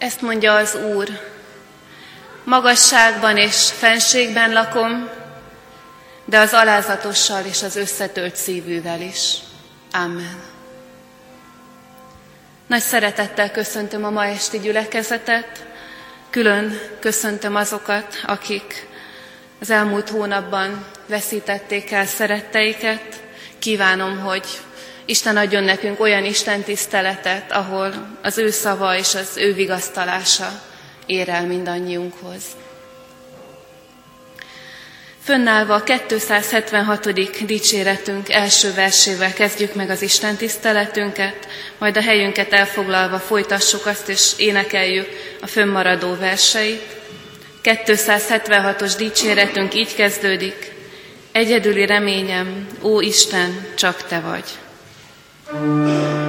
Ezt mondja az Úr. Magasságban és fenségben lakom, de az alázatossal és az összetölt szívűvel is. Amen. Nagy szeretettel köszöntöm a ma esti gyülekezetet, külön köszöntöm azokat, akik az elmúlt hónapban veszítették el szeretteiket. Kívánom, hogy Isten adjon nekünk olyan Isten tiszteletet, ahol az ő szava és az ő vigasztalása ér el mindannyiunkhoz. Fönnállva a 276. dicséretünk első versével kezdjük meg az Isten tiszteletünket, majd a helyünket elfoglalva folytassuk azt, és énekeljük a fönnmaradó verseit. 276-os dicséretünk így kezdődik. Egyedüli reményem, ó Isten, csak Te vagy. Música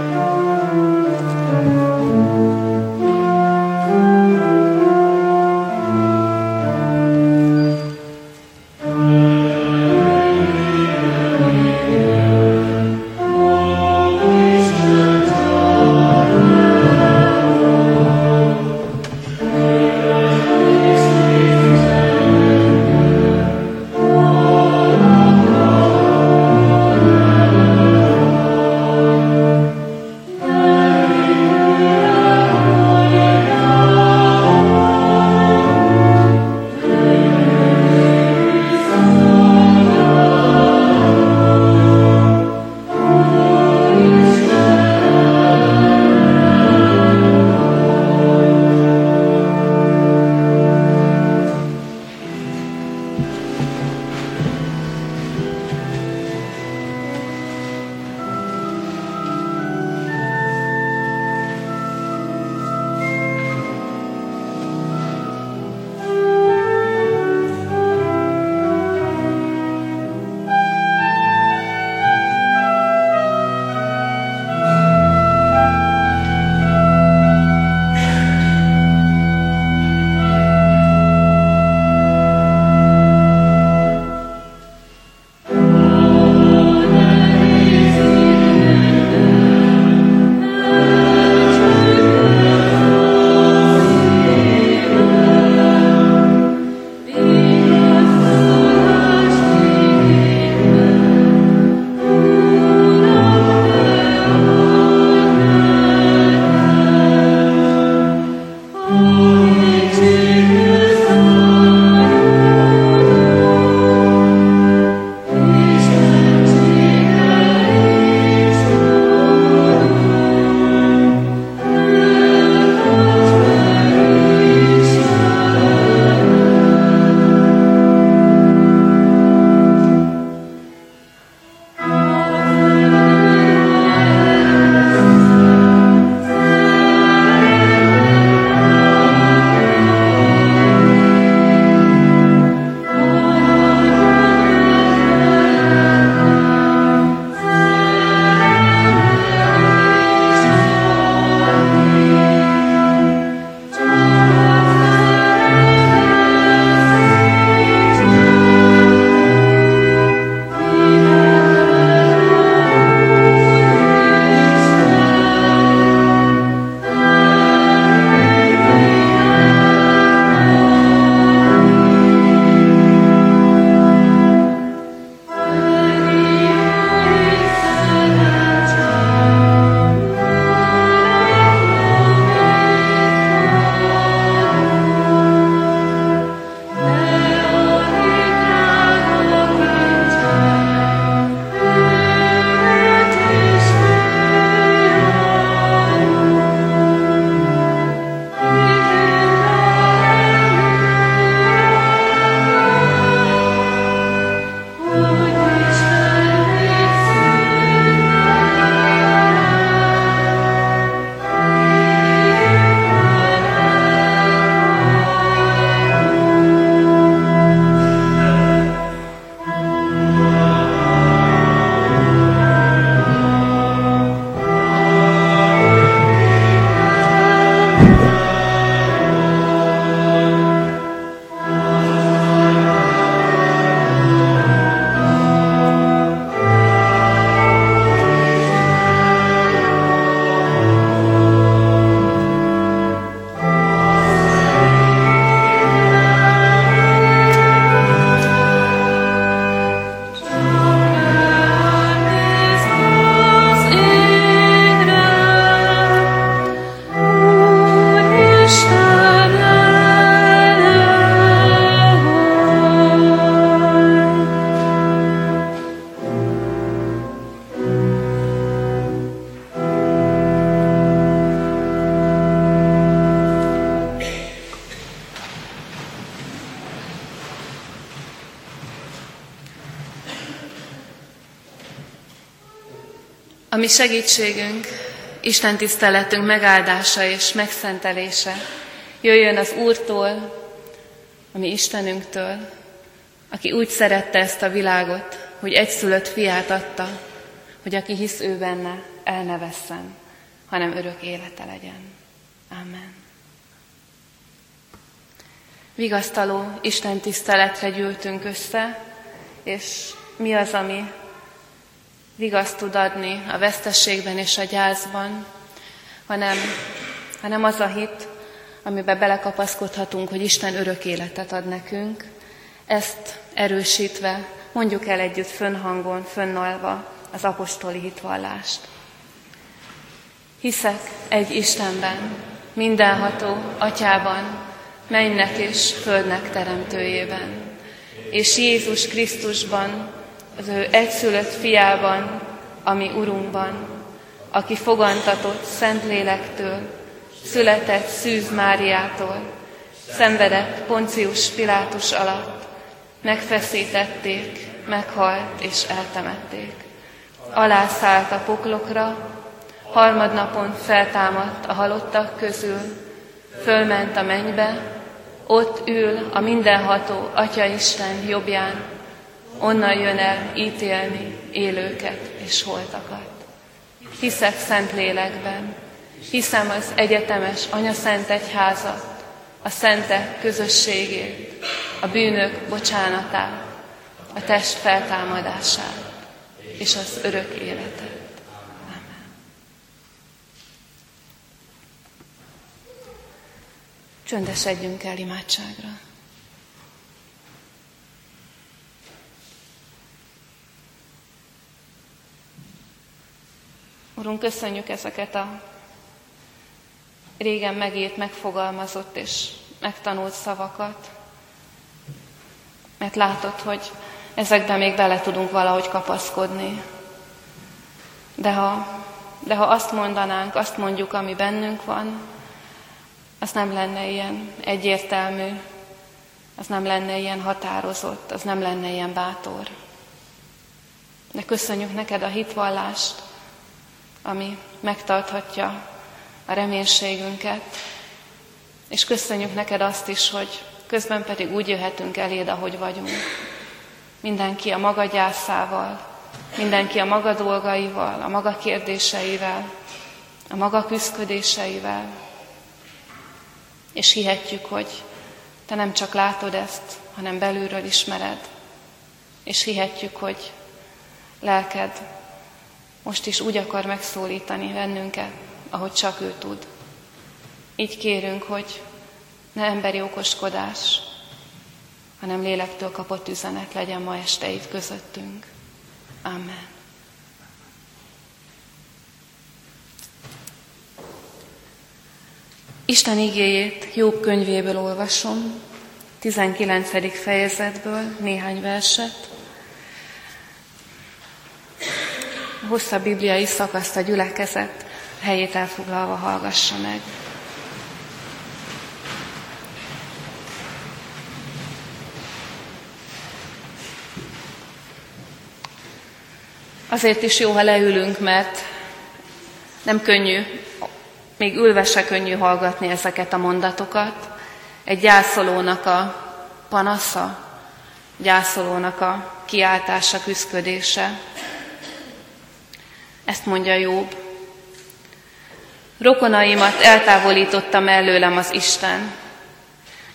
segítségünk, Isten tiszteletünk megáldása és megszentelése jöjjön az Úrtól, a mi Istenünktől, aki úgy szerette ezt a világot, hogy egyszülött fiát adta, hogy aki hisz ő benne, el ne vesszen, hanem örök élete legyen. Amen. Vigasztaló Isten tiszteletre gyűltünk össze, és mi az, ami vigaszt tud adni a vesztességben és a gyászban, hanem, hanem az a hit, amiben belekapaszkodhatunk, hogy Isten örök életet ad nekünk. Ezt erősítve mondjuk el együtt fönnhangon, fönnalva az apostoli hitvallást. Hiszek egy Istenben, mindenható Atyában, mennek és földnek teremtőjében, és Jézus Krisztusban, az ő egyszülött fiában, ami Urunkban, aki fogantatott Szentlélektől, született Szűz Máriától, szenvedett Poncius Pilátus alatt, megfeszítették, meghalt és eltemették. Alászállt a poklokra, harmadnapon feltámadt a halottak közül, fölment a mennybe, ott ül a mindenható Atya Isten jobbján, onnan jön el ítélni élőket és holtakat. Hiszek szent lélekben, hiszem az egyetemes Anya Szent Egyházat, a szentek közösségét, a bűnök bocsánatát, a test feltámadását és az örök életet. Amen. Csöndesedjünk el imádságra. Urunk, köszönjük ezeket a régen megírt, megfogalmazott és megtanult szavakat, mert látod, hogy ezekben még bele tudunk valahogy kapaszkodni. De ha, de ha azt mondanánk, azt mondjuk, ami bennünk van, az nem lenne ilyen egyértelmű, az nem lenne ilyen határozott, az nem lenne ilyen bátor. De köszönjük neked a hitvallást, ami megtarthatja a reménységünket, és köszönjük neked azt is, hogy közben pedig úgy jöhetünk eléd, ahogy vagyunk. Mindenki a maga gyászával, mindenki a maga dolgaival, a maga kérdéseivel, a maga küzdködéseivel. És hihetjük, hogy te nem csak látod ezt, hanem belülről ismered. És hihetjük, hogy lelked most is úgy akar megszólítani bennünket, ahogy csak ő tud. Így kérünk, hogy ne emberi okoskodás, hanem lélektől kapott üzenet legyen ma este itt közöttünk. Amen. Isten igéjét Jobb könyvéből olvasom, 19. fejezetből néhány verset. A hosszabb bibliai szakaszt a gyülekezet helyét elfoglalva hallgassa meg. Azért is jó, ha leülünk, mert nem könnyű, még ülve se könnyű hallgatni ezeket a mondatokat. Egy gyászolónak a panasza, gyászolónak a kiáltása, küzdködése. Ezt mondja Jobb. Rokonaimat eltávolította mellőlem az Isten.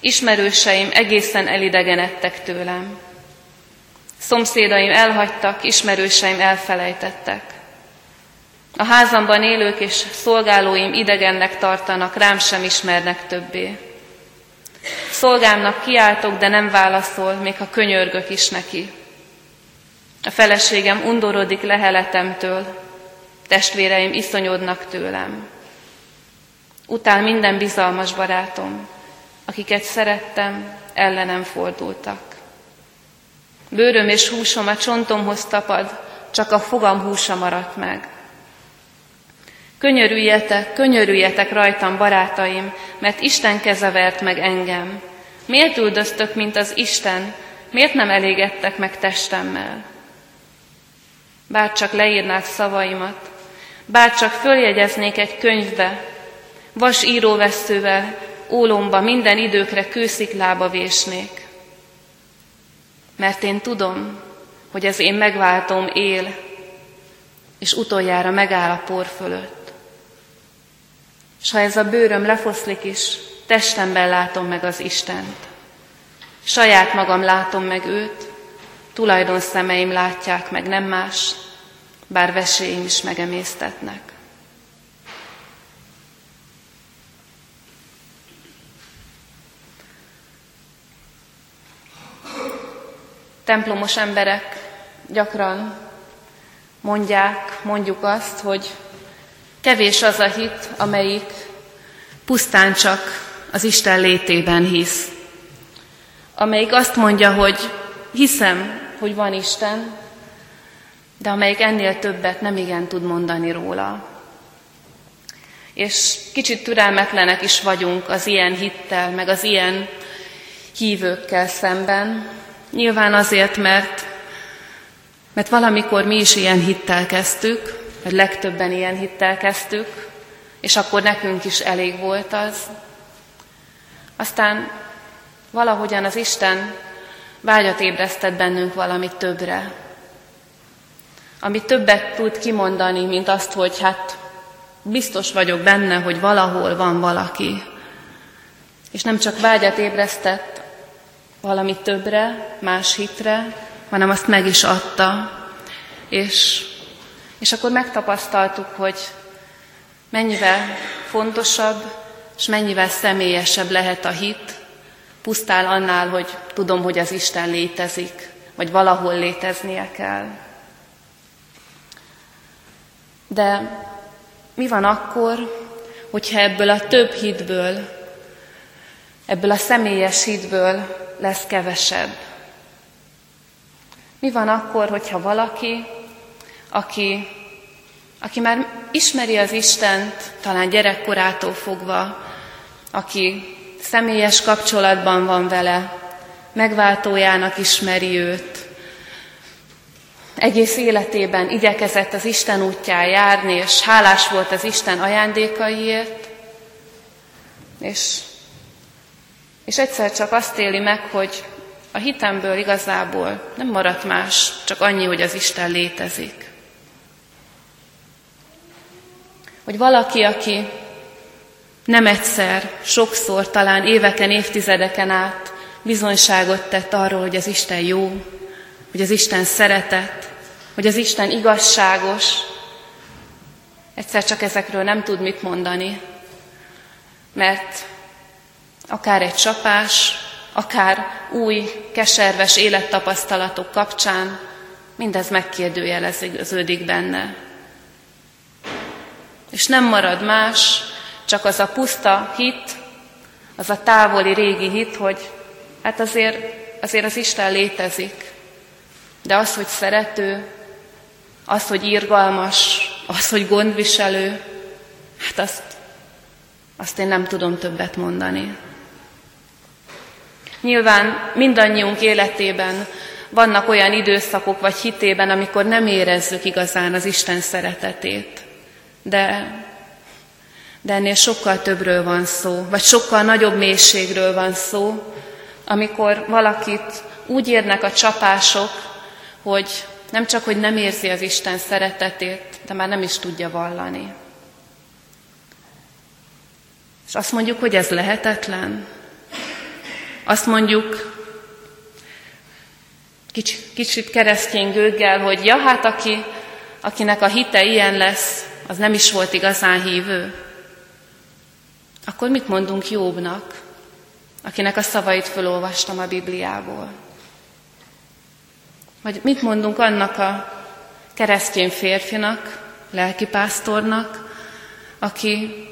Ismerőseim egészen elidegenedtek tőlem. Szomszédaim elhagytak, ismerőseim elfelejtettek. A házamban élők és szolgálóim idegennek tartanak, rám sem ismernek többé. Szolgámnak kiáltok, de nem válaszol, még ha könyörgök is neki. A feleségem undorodik leheletemtől, testvéreim iszonyodnak tőlem. Utál minden bizalmas barátom, akiket szerettem, ellenem fordultak. Bőröm és húsom a csontomhoz tapad, csak a fogam húsa maradt meg. Könyörüljetek, könyörüljetek rajtam, barátaim, mert Isten keze vert meg engem. Miért üldöztök, mint az Isten? Miért nem elégettek meg testemmel? Bár csak leírnák szavaimat, bár csak följegyeznék egy könyvbe, vas íróveszővel, ólomba minden időkre kősziklába vésnék. Mert én tudom, hogy az én megváltom él, és utoljára megáll a por fölött. És ha ez a bőröm lefoszlik is, testemben látom meg az Istent. Saját magam látom meg őt, tulajdon szemeim látják meg, nem más, bár veséim is megemésztetnek. Templomos emberek gyakran mondják, mondjuk azt, hogy kevés az a hit, amelyik pusztán csak az Isten létében hisz. Amelyik azt mondja, hogy hiszem, hogy van Isten, de amelyik ennél többet nem igen tud mondani róla. És kicsit türelmetlenek is vagyunk az ilyen hittel, meg az ilyen hívőkkel szemben. Nyilván azért, mert, mert valamikor mi is ilyen hittel kezdtük, vagy legtöbben ilyen hittel kezdtük, és akkor nekünk is elég volt az. Aztán valahogyan az Isten vágyat ébresztett bennünk valamit többre, ami többet tud kimondani, mint azt, hogy hát biztos vagyok benne, hogy valahol van valaki. És nem csak vágyat ébresztett valami többre, más hitre, hanem azt meg is adta. És, és akkor megtapasztaltuk, hogy mennyivel fontosabb, és mennyivel személyesebb lehet a hit, pusztál annál, hogy tudom, hogy az Isten létezik, vagy valahol léteznie kell. De mi van akkor, hogyha ebből a több hitből, ebből a személyes hitből lesz kevesebb? Mi van akkor, hogyha valaki, aki, aki már ismeri az Istent, talán gyerekkorától fogva, aki személyes kapcsolatban van vele, megváltójának ismeri őt, egész életében igyekezett az Isten útján járni, és hálás volt az Isten ajándékaiért, és, és egyszer csak azt éli meg, hogy a hitemből igazából nem maradt más, csak annyi, hogy az Isten létezik. Hogy valaki, aki nem egyszer, sokszor, talán éveken, évtizedeken át bizonyságot tett arról, hogy az Isten jó, hogy az Isten szeretett, hogy az Isten igazságos. Egyszer csak ezekről nem tud mit mondani, mert akár egy csapás, akár új, keserves élettapasztalatok kapcsán mindez megkérdőjeleződik benne. És nem marad más, csak az a puszta hit, az a távoli régi hit, hogy hát azért, azért az Isten létezik. De az, hogy szerető, az, hogy irgalmas, az, hogy gondviselő, hát azt, azt én nem tudom többet mondani. Nyilván mindannyiunk életében vannak olyan időszakok vagy hitében, amikor nem érezzük igazán az Isten szeretetét. De de ennél sokkal többről van szó, vagy sokkal nagyobb mélységről van szó, amikor valakit úgy érnek a csapások, hogy nem csak, hogy nem érzi az Isten szeretetét, de már nem is tudja vallani. És azt mondjuk, hogy ez lehetetlen. Azt mondjuk, kicsit, kicsit keresztény gőggel, hogy ja, hát aki, akinek a hite ilyen lesz, az nem is volt igazán hívő akkor mit mondunk Jobbnak, akinek a szavait felolvastam a Bibliából? Vagy mit mondunk annak a keresztény férfinak, lelkipásztornak, aki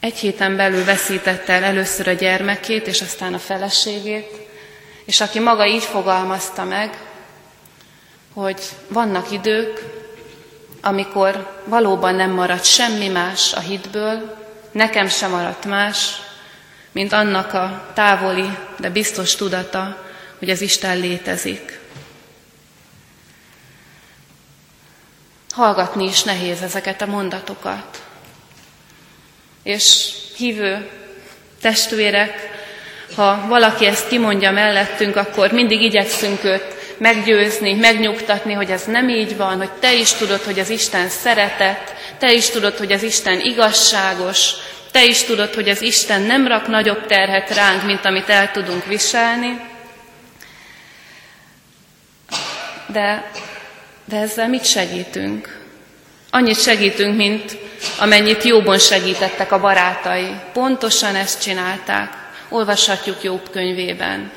egy héten belül veszítette el először a gyermekét, és aztán a feleségét, és aki maga így fogalmazta meg, hogy vannak idők, amikor valóban nem maradt semmi más a hitből, nekem sem maradt más, mint annak a távoli, de biztos tudata, hogy az Isten létezik. hallgatni is nehéz ezeket a mondatokat. És hívő testvérek, ha valaki ezt kimondja mellettünk, akkor mindig igyekszünk őt meggyőzni, megnyugtatni, hogy ez nem így van, hogy te is tudod, hogy az Isten szeretett, te is tudod, hogy az Isten igazságos, te is tudod, hogy az Isten nem rak nagyobb terhet ránk, mint amit el tudunk viselni. De, de ezzel mit segítünk? Annyit segítünk, mint amennyit jóban segítettek a barátai. Pontosan ezt csinálták. Olvashatjuk Jobb könyvében.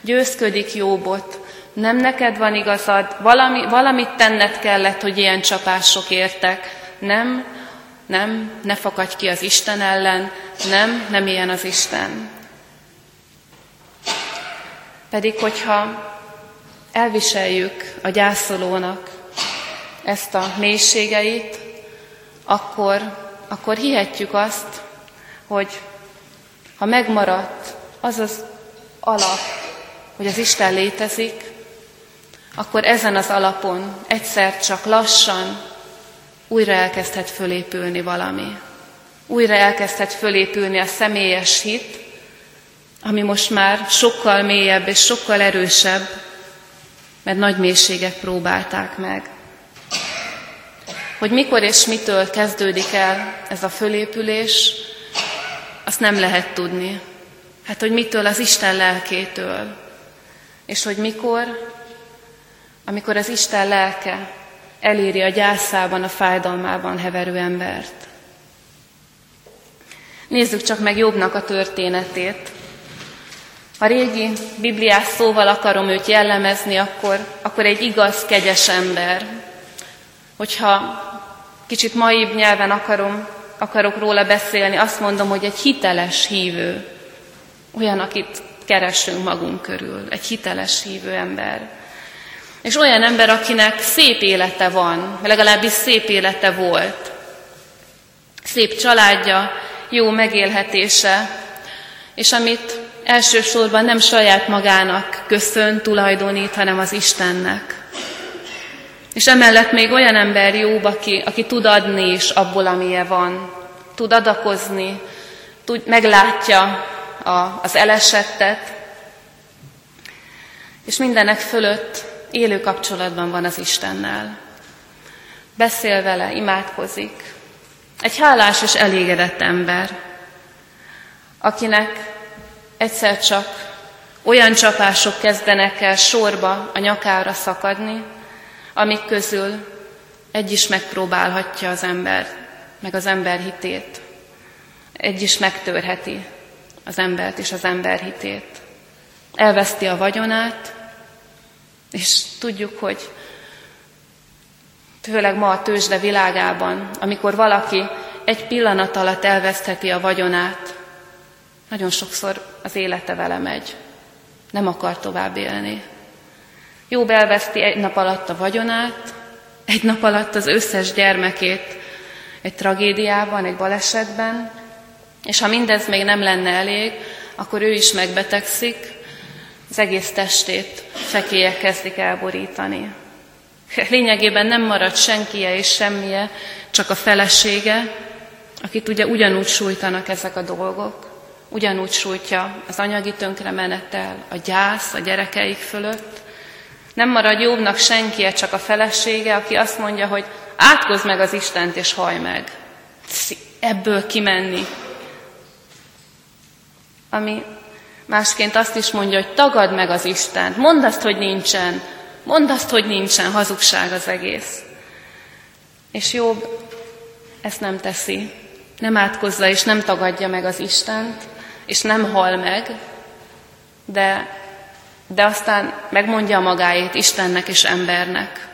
Győzködik Jobbot, nem neked van igazad, valami, valamit tenned kellett, hogy ilyen csapások értek. Nem, nem, ne fakadj ki az Isten ellen, nem, nem ilyen az Isten. Pedig, hogyha elviseljük a gyászolónak ezt a mélységeit, akkor, akkor hihetjük azt, hogy ha megmaradt az az alap, hogy az Isten létezik, akkor ezen az alapon egyszer csak lassan újra elkezdhet fölépülni valami. Újra elkezdhet fölépülni a személyes hit, ami most már sokkal mélyebb és sokkal erősebb, mert nagy mélységek próbálták meg. Hogy mikor és mitől kezdődik el ez a fölépülés, azt nem lehet tudni. Hát, hogy mitől az Isten lelkétől, és hogy mikor, amikor az Isten lelke eléri a gyászában, a fájdalmában heverő embert. Nézzük csak meg Jobbnak a történetét. Ha régi bibliás szóval akarom őt jellemezni, akkor, akkor egy igaz, kegyes ember. Hogyha kicsit maibb nyelven akarom, akarok róla beszélni, azt mondom, hogy egy hiteles hívő. Olyan, akit keresünk magunk körül. Egy hiteles hívő ember. És olyan ember, akinek szép élete van, legalábbis szép élete volt. Szép családja, jó megélhetése, és amit elsősorban nem saját magának köszön, tulajdonít, hanem az Istennek. És emellett még olyan ember jobb, aki, aki tud adni is abból, amilyen van. Tud adakozni, tud, meglátja a, az elesettet, és mindenek fölött élő kapcsolatban van az Istennel. Beszél vele, imádkozik. Egy hálás és elégedett ember, akinek egyszer csak olyan csapások kezdenek el sorba a nyakára szakadni, amik közül egy is megpróbálhatja az ember, meg az ember hitét. Egy is megtörheti az embert és az ember hitét. Elveszti a vagyonát, és tudjuk, hogy főleg ma a tőzsde világában, amikor valaki egy pillanat alatt elvesztheti a vagyonát, nagyon sokszor az élete vele megy. Nem akar tovább élni. Jobb elveszti egy nap alatt a vagyonát, egy nap alatt az összes gyermekét egy tragédiában, egy balesetben, és ha mindez még nem lenne elég, akkor ő is megbetegszik, az egész testét fekélyek kezdik elborítani. Lényegében nem marad senkie és semmije, csak a felesége, akit ugye ugyanúgy sújtanak ezek a dolgok, ugyanúgy sújtja az anyagi tönkremenetel, a gyász a gyerekeik fölött. Nem marad jobbnak senkie, csak a felesége, aki azt mondja, hogy átkozd meg az Istent és haj meg. Ebből kimenni. Ami Másként azt is mondja, hogy tagad meg az Isten, mondd azt, hogy nincsen, mondd azt, hogy nincsen, hazugság az egész. És Jobb ezt nem teszi, nem átkozza és nem tagadja meg az Istent, és nem hal meg, de, de aztán megmondja magáét Istennek és embernek.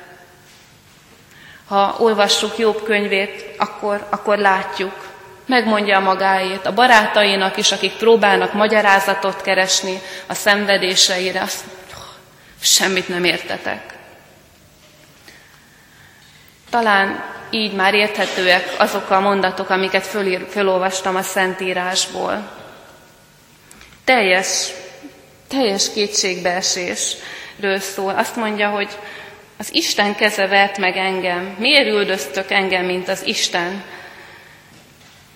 Ha olvassuk Jobb könyvét, akkor, akkor látjuk, megmondja magáét, a barátainak is, akik próbálnak magyarázatot keresni a szenvedéseire, azt semmit nem értetek. Talán így már érthetőek azok a mondatok, amiket fölír, fölolvastam a Szentírásból. Teljes, teljes kétségbeesésről szól. Azt mondja, hogy Az Isten keze vert meg engem. Miért üldöztök engem, mint az Isten?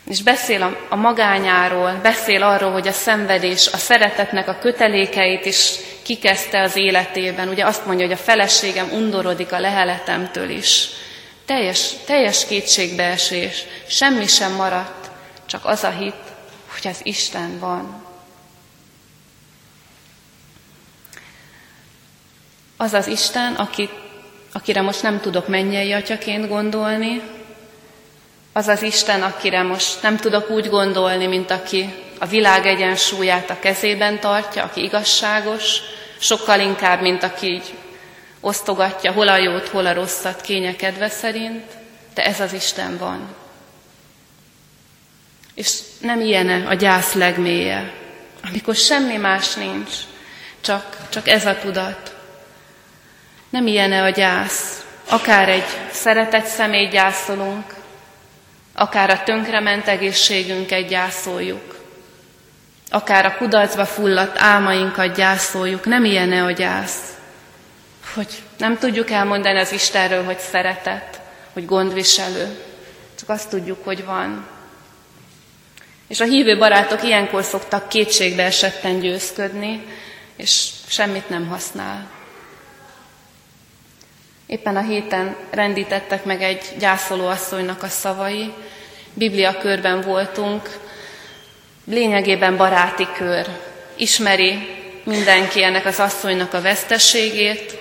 És beszél a, a magányáról, beszél arról, hogy a szenvedés, a szeretetnek a kötelékeit is kikezdte az életében. Ugye azt mondja, hogy a feleségem undorodik a leheletemtől is. Teljes, teljes kétségbeesés, semmi sem maradt, csak az a hit, hogy az Isten van. Az az Isten, aki, akire most nem tudok mennyei atyaként gondolni, az az Isten, akire most nem tudok úgy gondolni, mint aki a világ egyensúlyát a kezében tartja, aki igazságos, sokkal inkább, mint aki így osztogatja hol a jót, hol a rosszat kényekedve szerint, de ez az Isten van. És nem ilyene a gyász legmélye, amikor semmi más nincs, csak, csak ez a tudat. Nem ilyene a gyász, akár egy szeretett személy gyászolunk, akár a tönkrement egészségünket gyászoljuk, akár a kudarcba fulladt álmainkat gyászoljuk, nem ilyene a gyász, hogy nem tudjuk elmondani az Istenről, hogy szeretett, hogy gondviselő, csak azt tudjuk, hogy van. És a hívő barátok ilyenkor szoktak kétségbe esetten győzködni, és semmit nem használ. Éppen a héten rendítettek meg egy gyászoló asszonynak a szavai. Biblia körben voltunk, lényegében baráti kör. Ismeri mindenki ennek az asszonynak a vesztességét,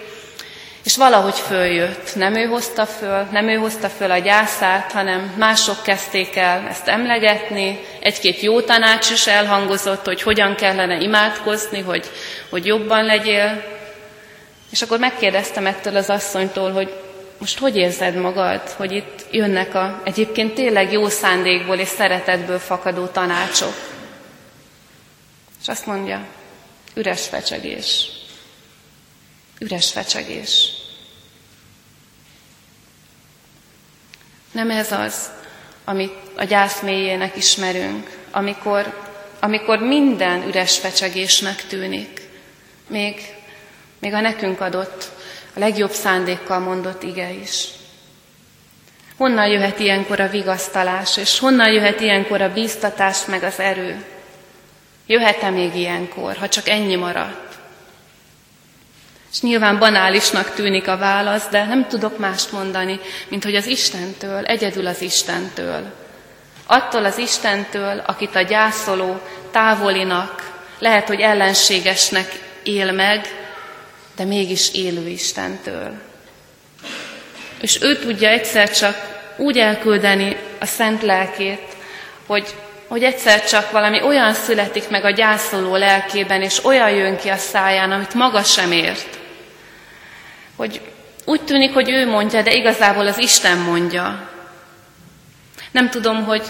és valahogy följött. Nem ő hozta föl, nem ő hozta föl a gyászát, hanem mások kezdték el ezt emlegetni. Egy-két jó tanács is elhangozott, hogy hogyan kellene imádkozni, hogy, hogy jobban legyél. És akkor megkérdeztem ettől az asszonytól, hogy most hogy érzed magad, hogy itt jönnek a egyébként tényleg jó szándékból és szeretetből fakadó tanácsok? És azt mondja, üres fecsegés. Üres fecsegés. Nem ez az, amit a gyász mélyének ismerünk, amikor, amikor minden üres fecsegésnek tűnik. Még, még a nekünk adott, a legjobb szándékkal mondott ige is. Honnan jöhet ilyenkor a vigasztalás, és honnan jöhet ilyenkor a bíztatás, meg az erő? Jöhet-e még ilyenkor, ha csak ennyi maradt? És nyilván banálisnak tűnik a válasz, de nem tudok mást mondani, mint hogy az Istentől, egyedül az Istentől. Attól az Istentől, akit a gyászoló távolinak, lehet, hogy ellenségesnek él meg, de mégis élő Istentől. És ő tudja egyszer csak úgy elküldeni a szent lelkét, hogy, hogy egyszer csak valami olyan születik meg a gyászoló lelkében, és olyan jön ki a száján, amit maga sem ért hogy úgy tűnik, hogy ő mondja, de igazából az Isten mondja. Nem tudom, hogy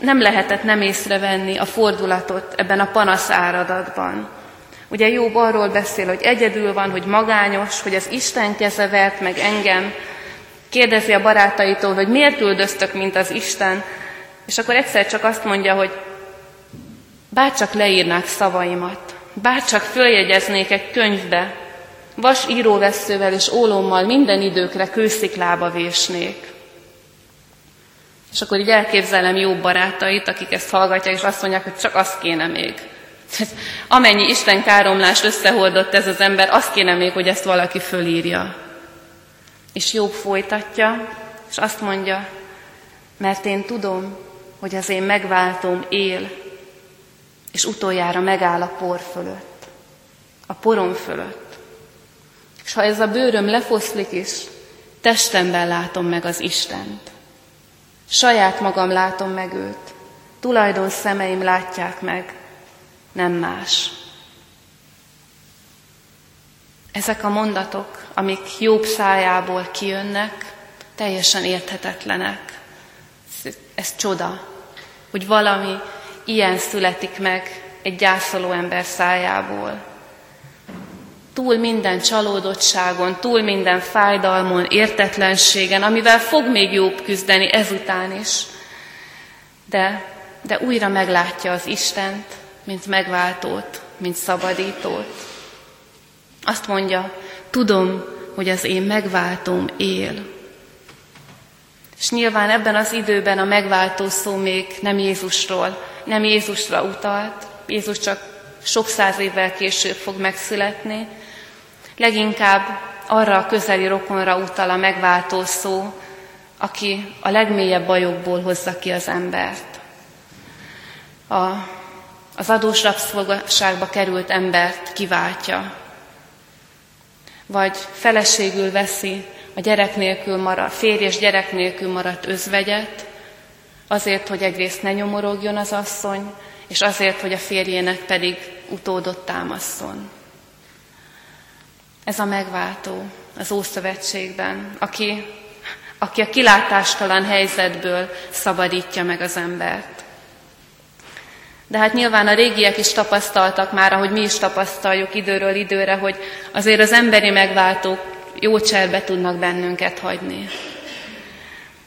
nem lehetett nem észrevenni a fordulatot ebben a panasz áradatban. Ugye Jobb arról beszél, hogy egyedül van, hogy magányos, hogy az Isten keze vert meg engem, kérdezi a barátaitól, hogy miért üldöztök, mint az Isten, és akkor egyszer csak azt mondja, hogy bárcsak leírnák szavaimat, bárcsak följegyeznék egy könyvbe, vas íróveszővel és ólommal minden időkre kősziklába vésnék. És akkor így elképzelem jó barátait, akik ezt hallgatják, és azt mondják, hogy csak azt kéne még. Amennyi Isten káromlást összehordott ez az ember, azt kéne még, hogy ezt valaki fölírja. És Jobb folytatja, és azt mondja, mert én tudom, hogy az én megváltom él, és utoljára megáll a por fölött, a porom fölött. És ha ez a bőröm lefoszlik is, testemben látom meg az Istent. Saját magam látom meg őt, tulajdon szemeim látják meg, nem más. Ezek a mondatok, amik jobb szájából kijönnek, teljesen érthetetlenek. Ez, ez csoda, hogy valami ilyen születik meg egy gyászoló ember szájából túl minden csalódottságon, túl minden fájdalmon, értetlenségen, amivel fog még jobb küzdeni ezután is. De, de újra meglátja az Istent, mint megváltót, mint szabadítót. Azt mondja, tudom, hogy az én megváltóm él. És nyilván ebben az időben a megváltó szó még nem Jézusról, nem Jézusra utalt. Jézus csak sok száz évvel később fog megszületni. Leginkább arra a közeli rokonra utal a megváltó szó, aki a legmélyebb bajokból hozza ki az embert. A, az adós rabszolgaságba került embert kiváltja, vagy feleségül veszi a gyerek nélkül maradt, férj és gyerek nélkül maradt özvegyet, azért, hogy egyrészt ne nyomorogjon az asszony, és azért, hogy a férjének pedig utódot támaszson. Ez a megváltó az Ószövetségben, aki, aki a kilátástalan helyzetből szabadítja meg az embert. De hát nyilván a régiek is tapasztaltak már, ahogy mi is tapasztaljuk időről időre, hogy azért az emberi megváltók jó cserbe tudnak bennünket hagyni.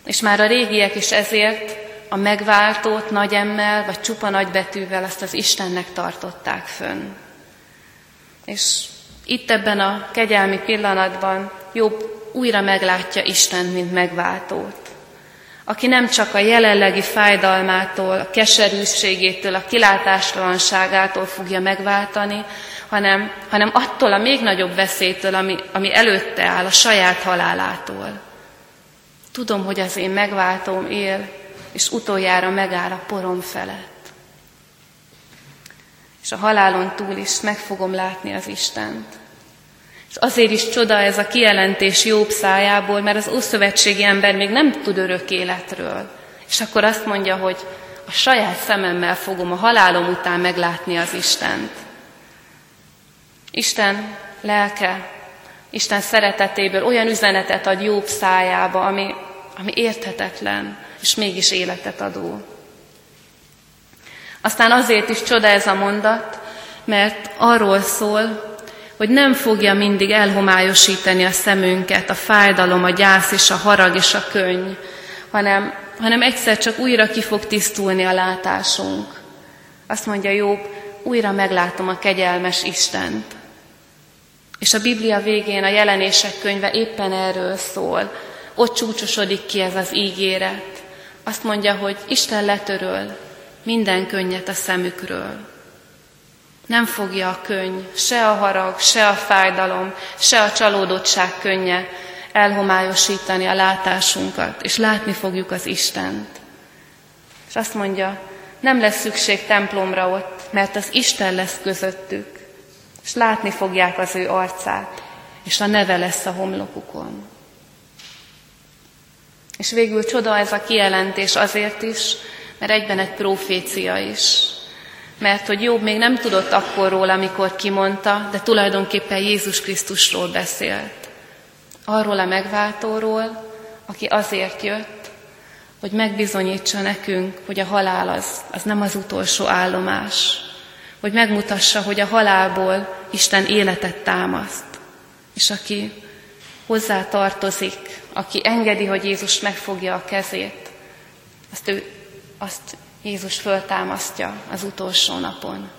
És már a régiek is ezért a megváltót nagy emmel, vagy csupa nagy betűvel azt az Istennek tartották fönn. És itt ebben a kegyelmi pillanatban jobb újra meglátja Isten, mint megváltót. Aki nem csak a jelenlegi fájdalmától, a keserűségétől, a kilátástalanságától fogja megváltani, hanem, hanem attól a még nagyobb veszélytől, ami, ami előtte áll, a saját halálától. Tudom, hogy az én megváltóm él, és utoljára megáll a porom felett. És a halálon túl is meg fogom látni az Istent. Azért is csoda ez a kijelentés Jobb szájából, mert az ószövetségi ember még nem tud örök életről. És akkor azt mondja, hogy a saját szememmel fogom a halálom után meglátni az Istent. Isten lelke, Isten szeretetéből olyan üzenetet ad Jobb szájába, ami, ami érthetetlen, és mégis életet adó. Aztán azért is csoda ez a mondat, mert arról szól, hogy nem fogja mindig elhomályosítani a szemünket, a fájdalom, a gyász és a harag és a könny, hanem, hanem egyszer csak újra ki fog tisztulni a látásunk. Azt mondja Jobb, újra meglátom a kegyelmes Istent. És a Biblia végén a jelenések könyve éppen erről szól. Ott csúcsosodik ki ez az ígéret. Azt mondja, hogy Isten letöröl minden könnyet a szemükről. Nem fogja a könny, se a harag, se a fájdalom, se a csalódottság könnye elhomályosítani a látásunkat, és látni fogjuk az Istent. És azt mondja, nem lesz szükség templomra ott, mert az Isten lesz közöttük és látni fogják az ő arcát, és a neve lesz a homlokukon. És végül csoda ez a kijelentés azért is, mert egyben egy profécia is. Mert hogy Jobb még nem tudott akkor róla, amikor kimondta, de tulajdonképpen Jézus Krisztusról beszélt. Arról a megváltóról, aki azért jött, hogy megbizonyítsa nekünk, hogy a halál az, az nem az utolsó állomás, hogy megmutassa, hogy a halálból Isten életet támaszt, és aki hozzá tartozik, aki engedi, hogy Jézus megfogja a kezét, azt, ő, azt Jézus föltámasztja az utolsó napon.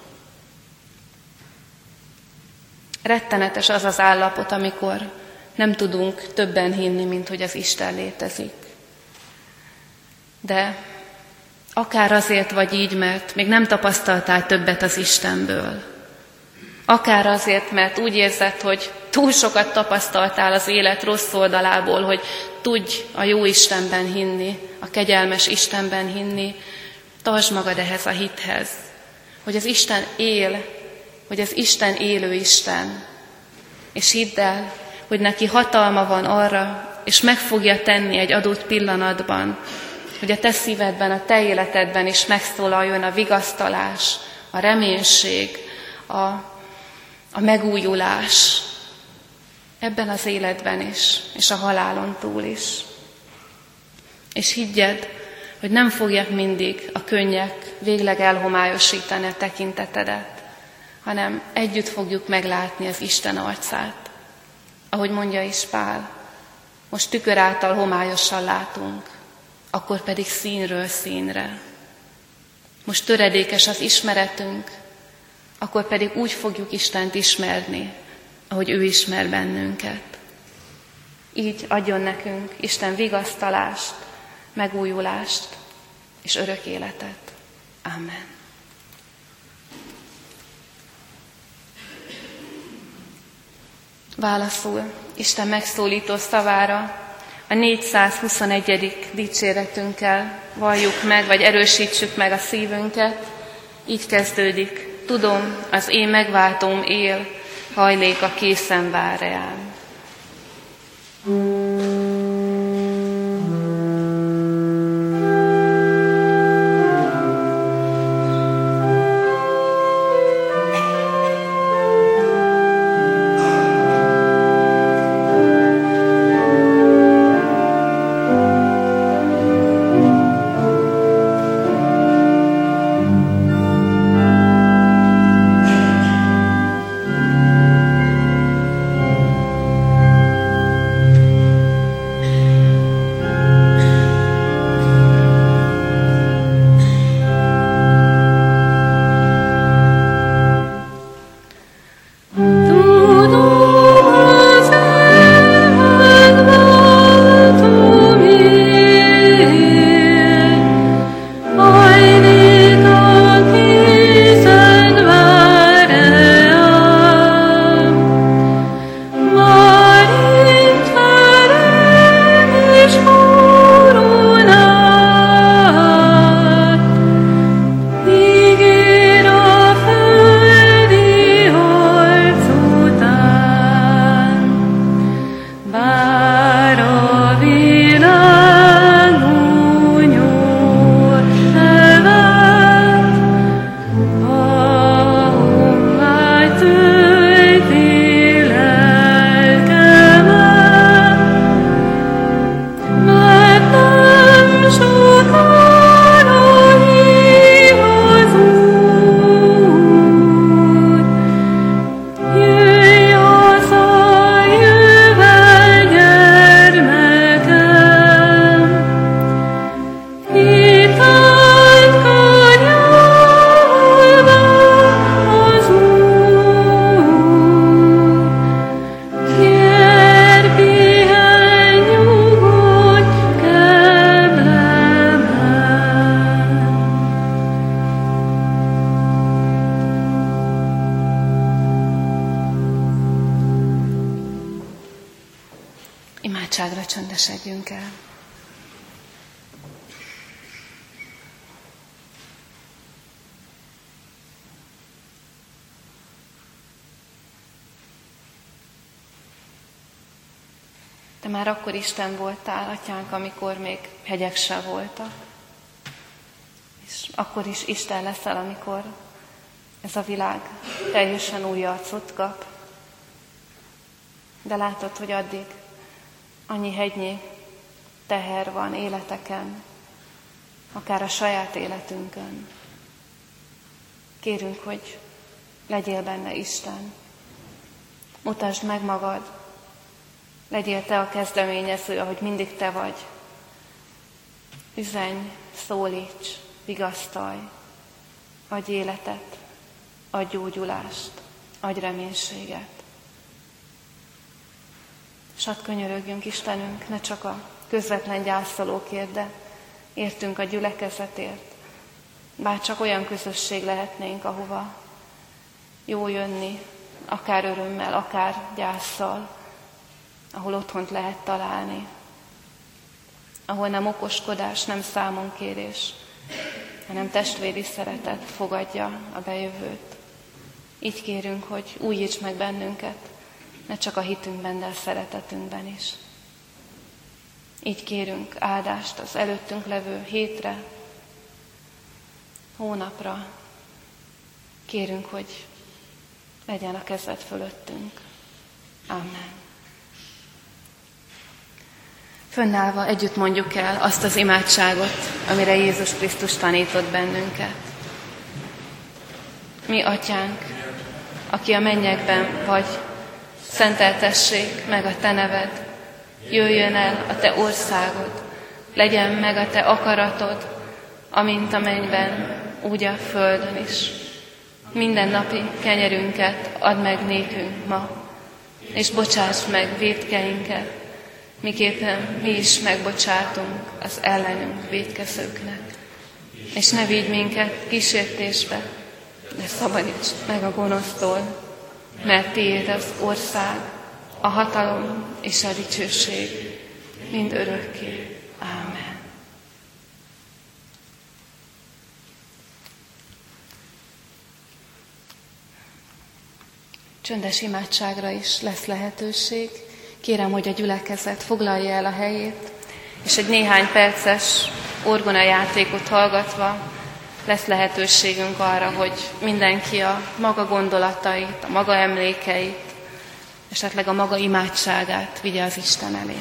Rettenetes az az állapot, amikor nem tudunk többen hinni, mint hogy az Isten létezik. De Akár azért vagy így, mert még nem tapasztaltál többet az Istenből. Akár azért, mert úgy érzed, hogy túl sokat tapasztaltál az élet rossz oldalából, hogy tudj a jó Istenben hinni, a kegyelmes Istenben hinni, tartsd magad ehhez a hithez, hogy az Isten él, hogy az Isten élő Isten, és hidd el, hogy neki hatalma van arra, és meg fogja tenni egy adott pillanatban, hogy a te szívedben, a te életedben is megszólaljon a vigasztalás, a reménység, a, a megújulás. Ebben az életben is, és a halálon túl is. És higgyed, hogy nem fogják mindig a könnyek végleg elhomályosítani a tekintetedet, hanem együtt fogjuk meglátni az Isten arcát. Ahogy mondja is Pál, most tükör által homályosan látunk, akkor pedig színről színre. Most töredékes az ismeretünk, akkor pedig úgy fogjuk Istent ismerni, ahogy ő ismer bennünket. Így adjon nekünk Isten vigasztalást, megújulást és örök életet. Amen. Válaszul Isten megszólító szavára a 421. dicséretünkkel valljuk meg, vagy erősítsük meg a szívünket. Így kezdődik. Tudom, az én megváltóm él, hajléka készen vár rám. Atyánk, amikor még hegyek se voltak. És akkor is Isten leszel, amikor ez a világ teljesen új arcot kap. De látod, hogy addig annyi hegynyi teher van életeken, akár a saját életünkön. Kérünk, hogy legyél benne Isten. Mutasd meg magad, Legyél te a kezdeményező, ahogy mindig te vagy. Üzenj, szólíts, vigasztalj, adj életet, adj gyógyulást, adj reménységet. És hadd könyörögjünk Istenünk, ne csak a közvetlen gyászolókért, de értünk a gyülekezetért. Bár csak olyan közösség lehetnénk, ahova jó jönni, akár örömmel, akár gyászsal, ahol otthont lehet találni, ahol nem okoskodás, nem számonkérés, hanem testvéri szeretet fogadja a bejövőt. Így kérünk, hogy újíts meg bennünket, ne csak a hitünkben, de a szeretetünkben is. Így kérünk áldást az előttünk levő hétre, hónapra. Kérünk, hogy legyen a kezed fölöttünk. Amen. Fönnállva együtt mondjuk el azt az imádságot, amire Jézus Krisztus tanított bennünket. Mi, Atyánk, aki a mennyekben vagy, szenteltessék meg a Te neved, jöjjön el a Te országod, legyen meg a Te akaratod, amint a mennyben, úgy a földön is. Minden napi kenyerünket add meg nékünk ma, és bocsáss meg védkeinket, miképpen mi is megbocsátunk az ellenünk védkezőknek. És ne vigy minket kísértésbe, de szabadíts meg a gonosztól, mert tiéd az ország, a hatalom és a dicsőség mind örökké. Ámen. Csöndes imádságra is lesz lehetőség. Kérem, hogy a gyülekezet foglalja el a helyét, és egy néhány perces orgonajátékot hallgatva lesz lehetőségünk arra, hogy mindenki a maga gondolatait, a maga emlékeit, esetleg a maga imádságát vigye az Isten elé.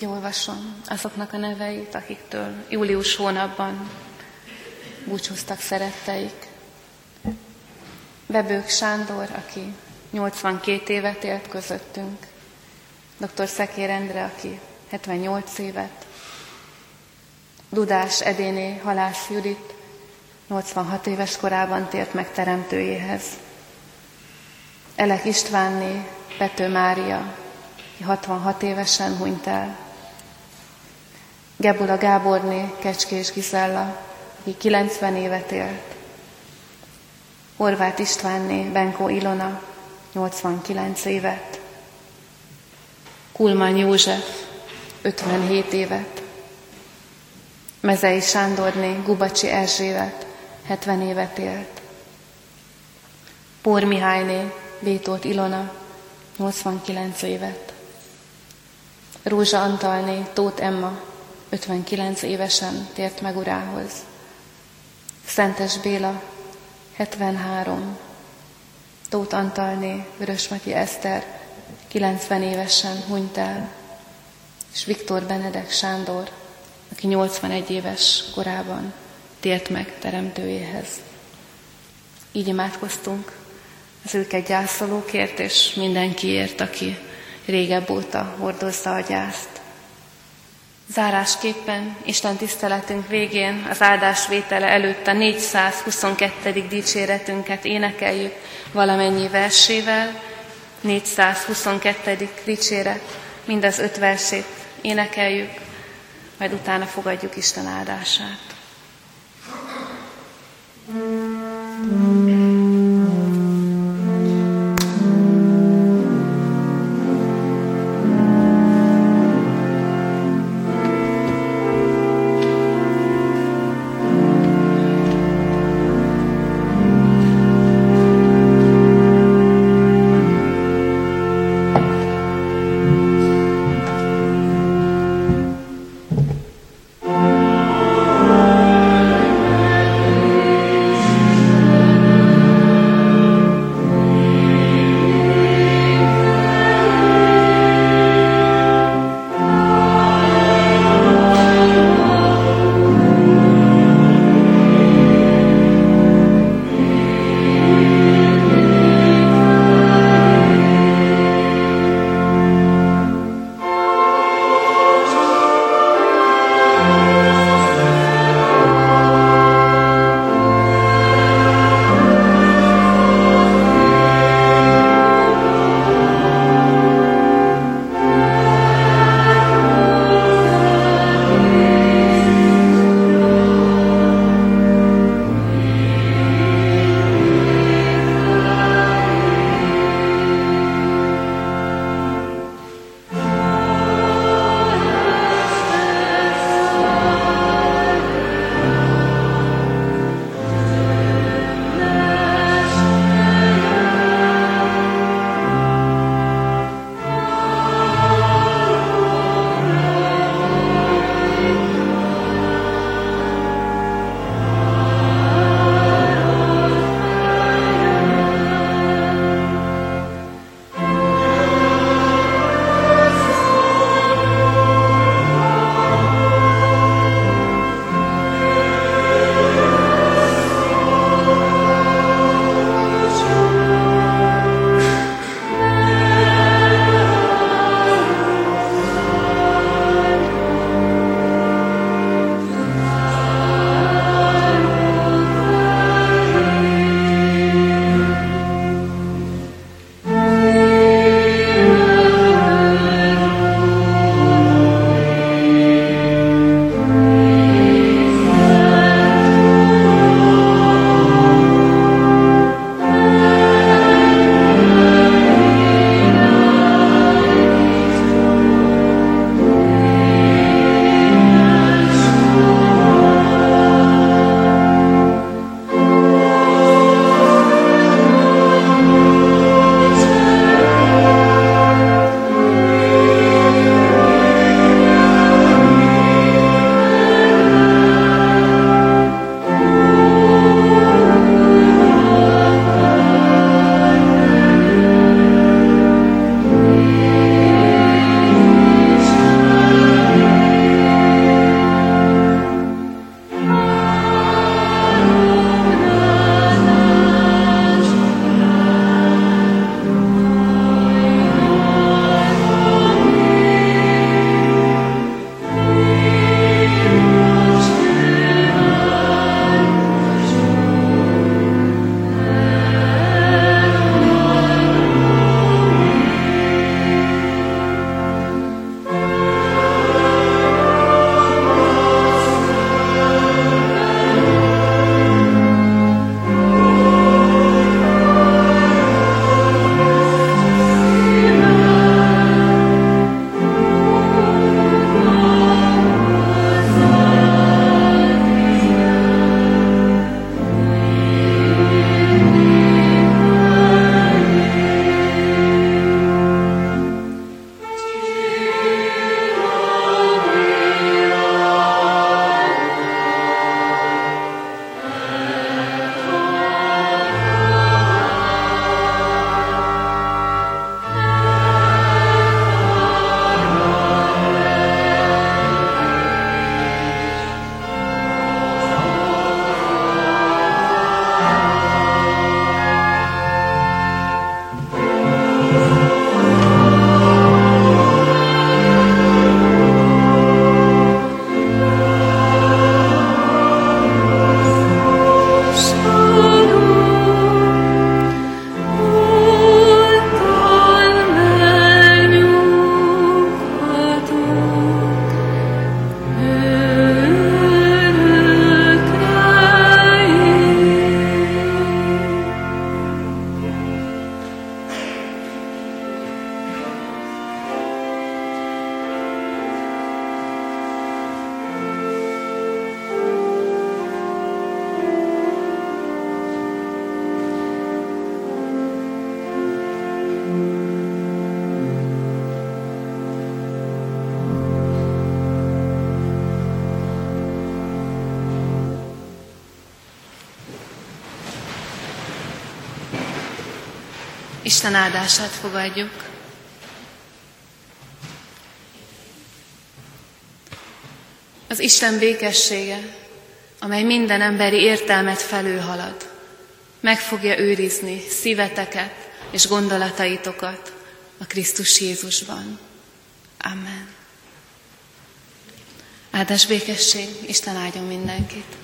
Így olvasom azoknak a neveit, akiktől július hónapban búcsúztak szeretteik. Bebők Sándor, aki 82 évet élt közöttünk. Dr. Szekér Endre, aki 78 évet. Dudás Edéné Halász Judit 86 éves korában tért meg teremtőjéhez. Elek Istvánné Pető Mária, aki 66 évesen hunyt el. Gebula Gáborné Kecskés Gizella, aki 90 évet élt. Horváth Istvánné Benkó Ilona, 89 évet. Kulman József, 57 évet. Mezei Sándorné Gubacsi Erzsébet, 70 évet élt. Pór Mihályné Bétót Ilona, 89 évet. Rózsa Antalné Tóth Emma, 59 évesen tért meg urához. Szentes Béla, 73. Tóth Antalné, Vörösmeti Eszter, 90 évesen hunyt el, és Viktor Benedek Sándor, aki 81 éves korában tért meg teremtőjéhez. Így imádkoztunk az őket gyászolókért, és mindenkiért, aki régebb óta hordozza a gyászt. Zárásképpen Isten tiszteletünk végén az áldás vétele előtt a 422. dicséretünket énekeljük valamennyi versével. 422. dicséret, mind az öt versét énekeljük, majd utána fogadjuk Isten áldását. Áldását fogadjuk. Az Isten békessége, amely minden emberi értelmet felülhalad, meg fogja őrizni szíveteket és gondolataitokat a Krisztus Jézusban. Amen. Áldás békesség, Isten áldjon mindenkit!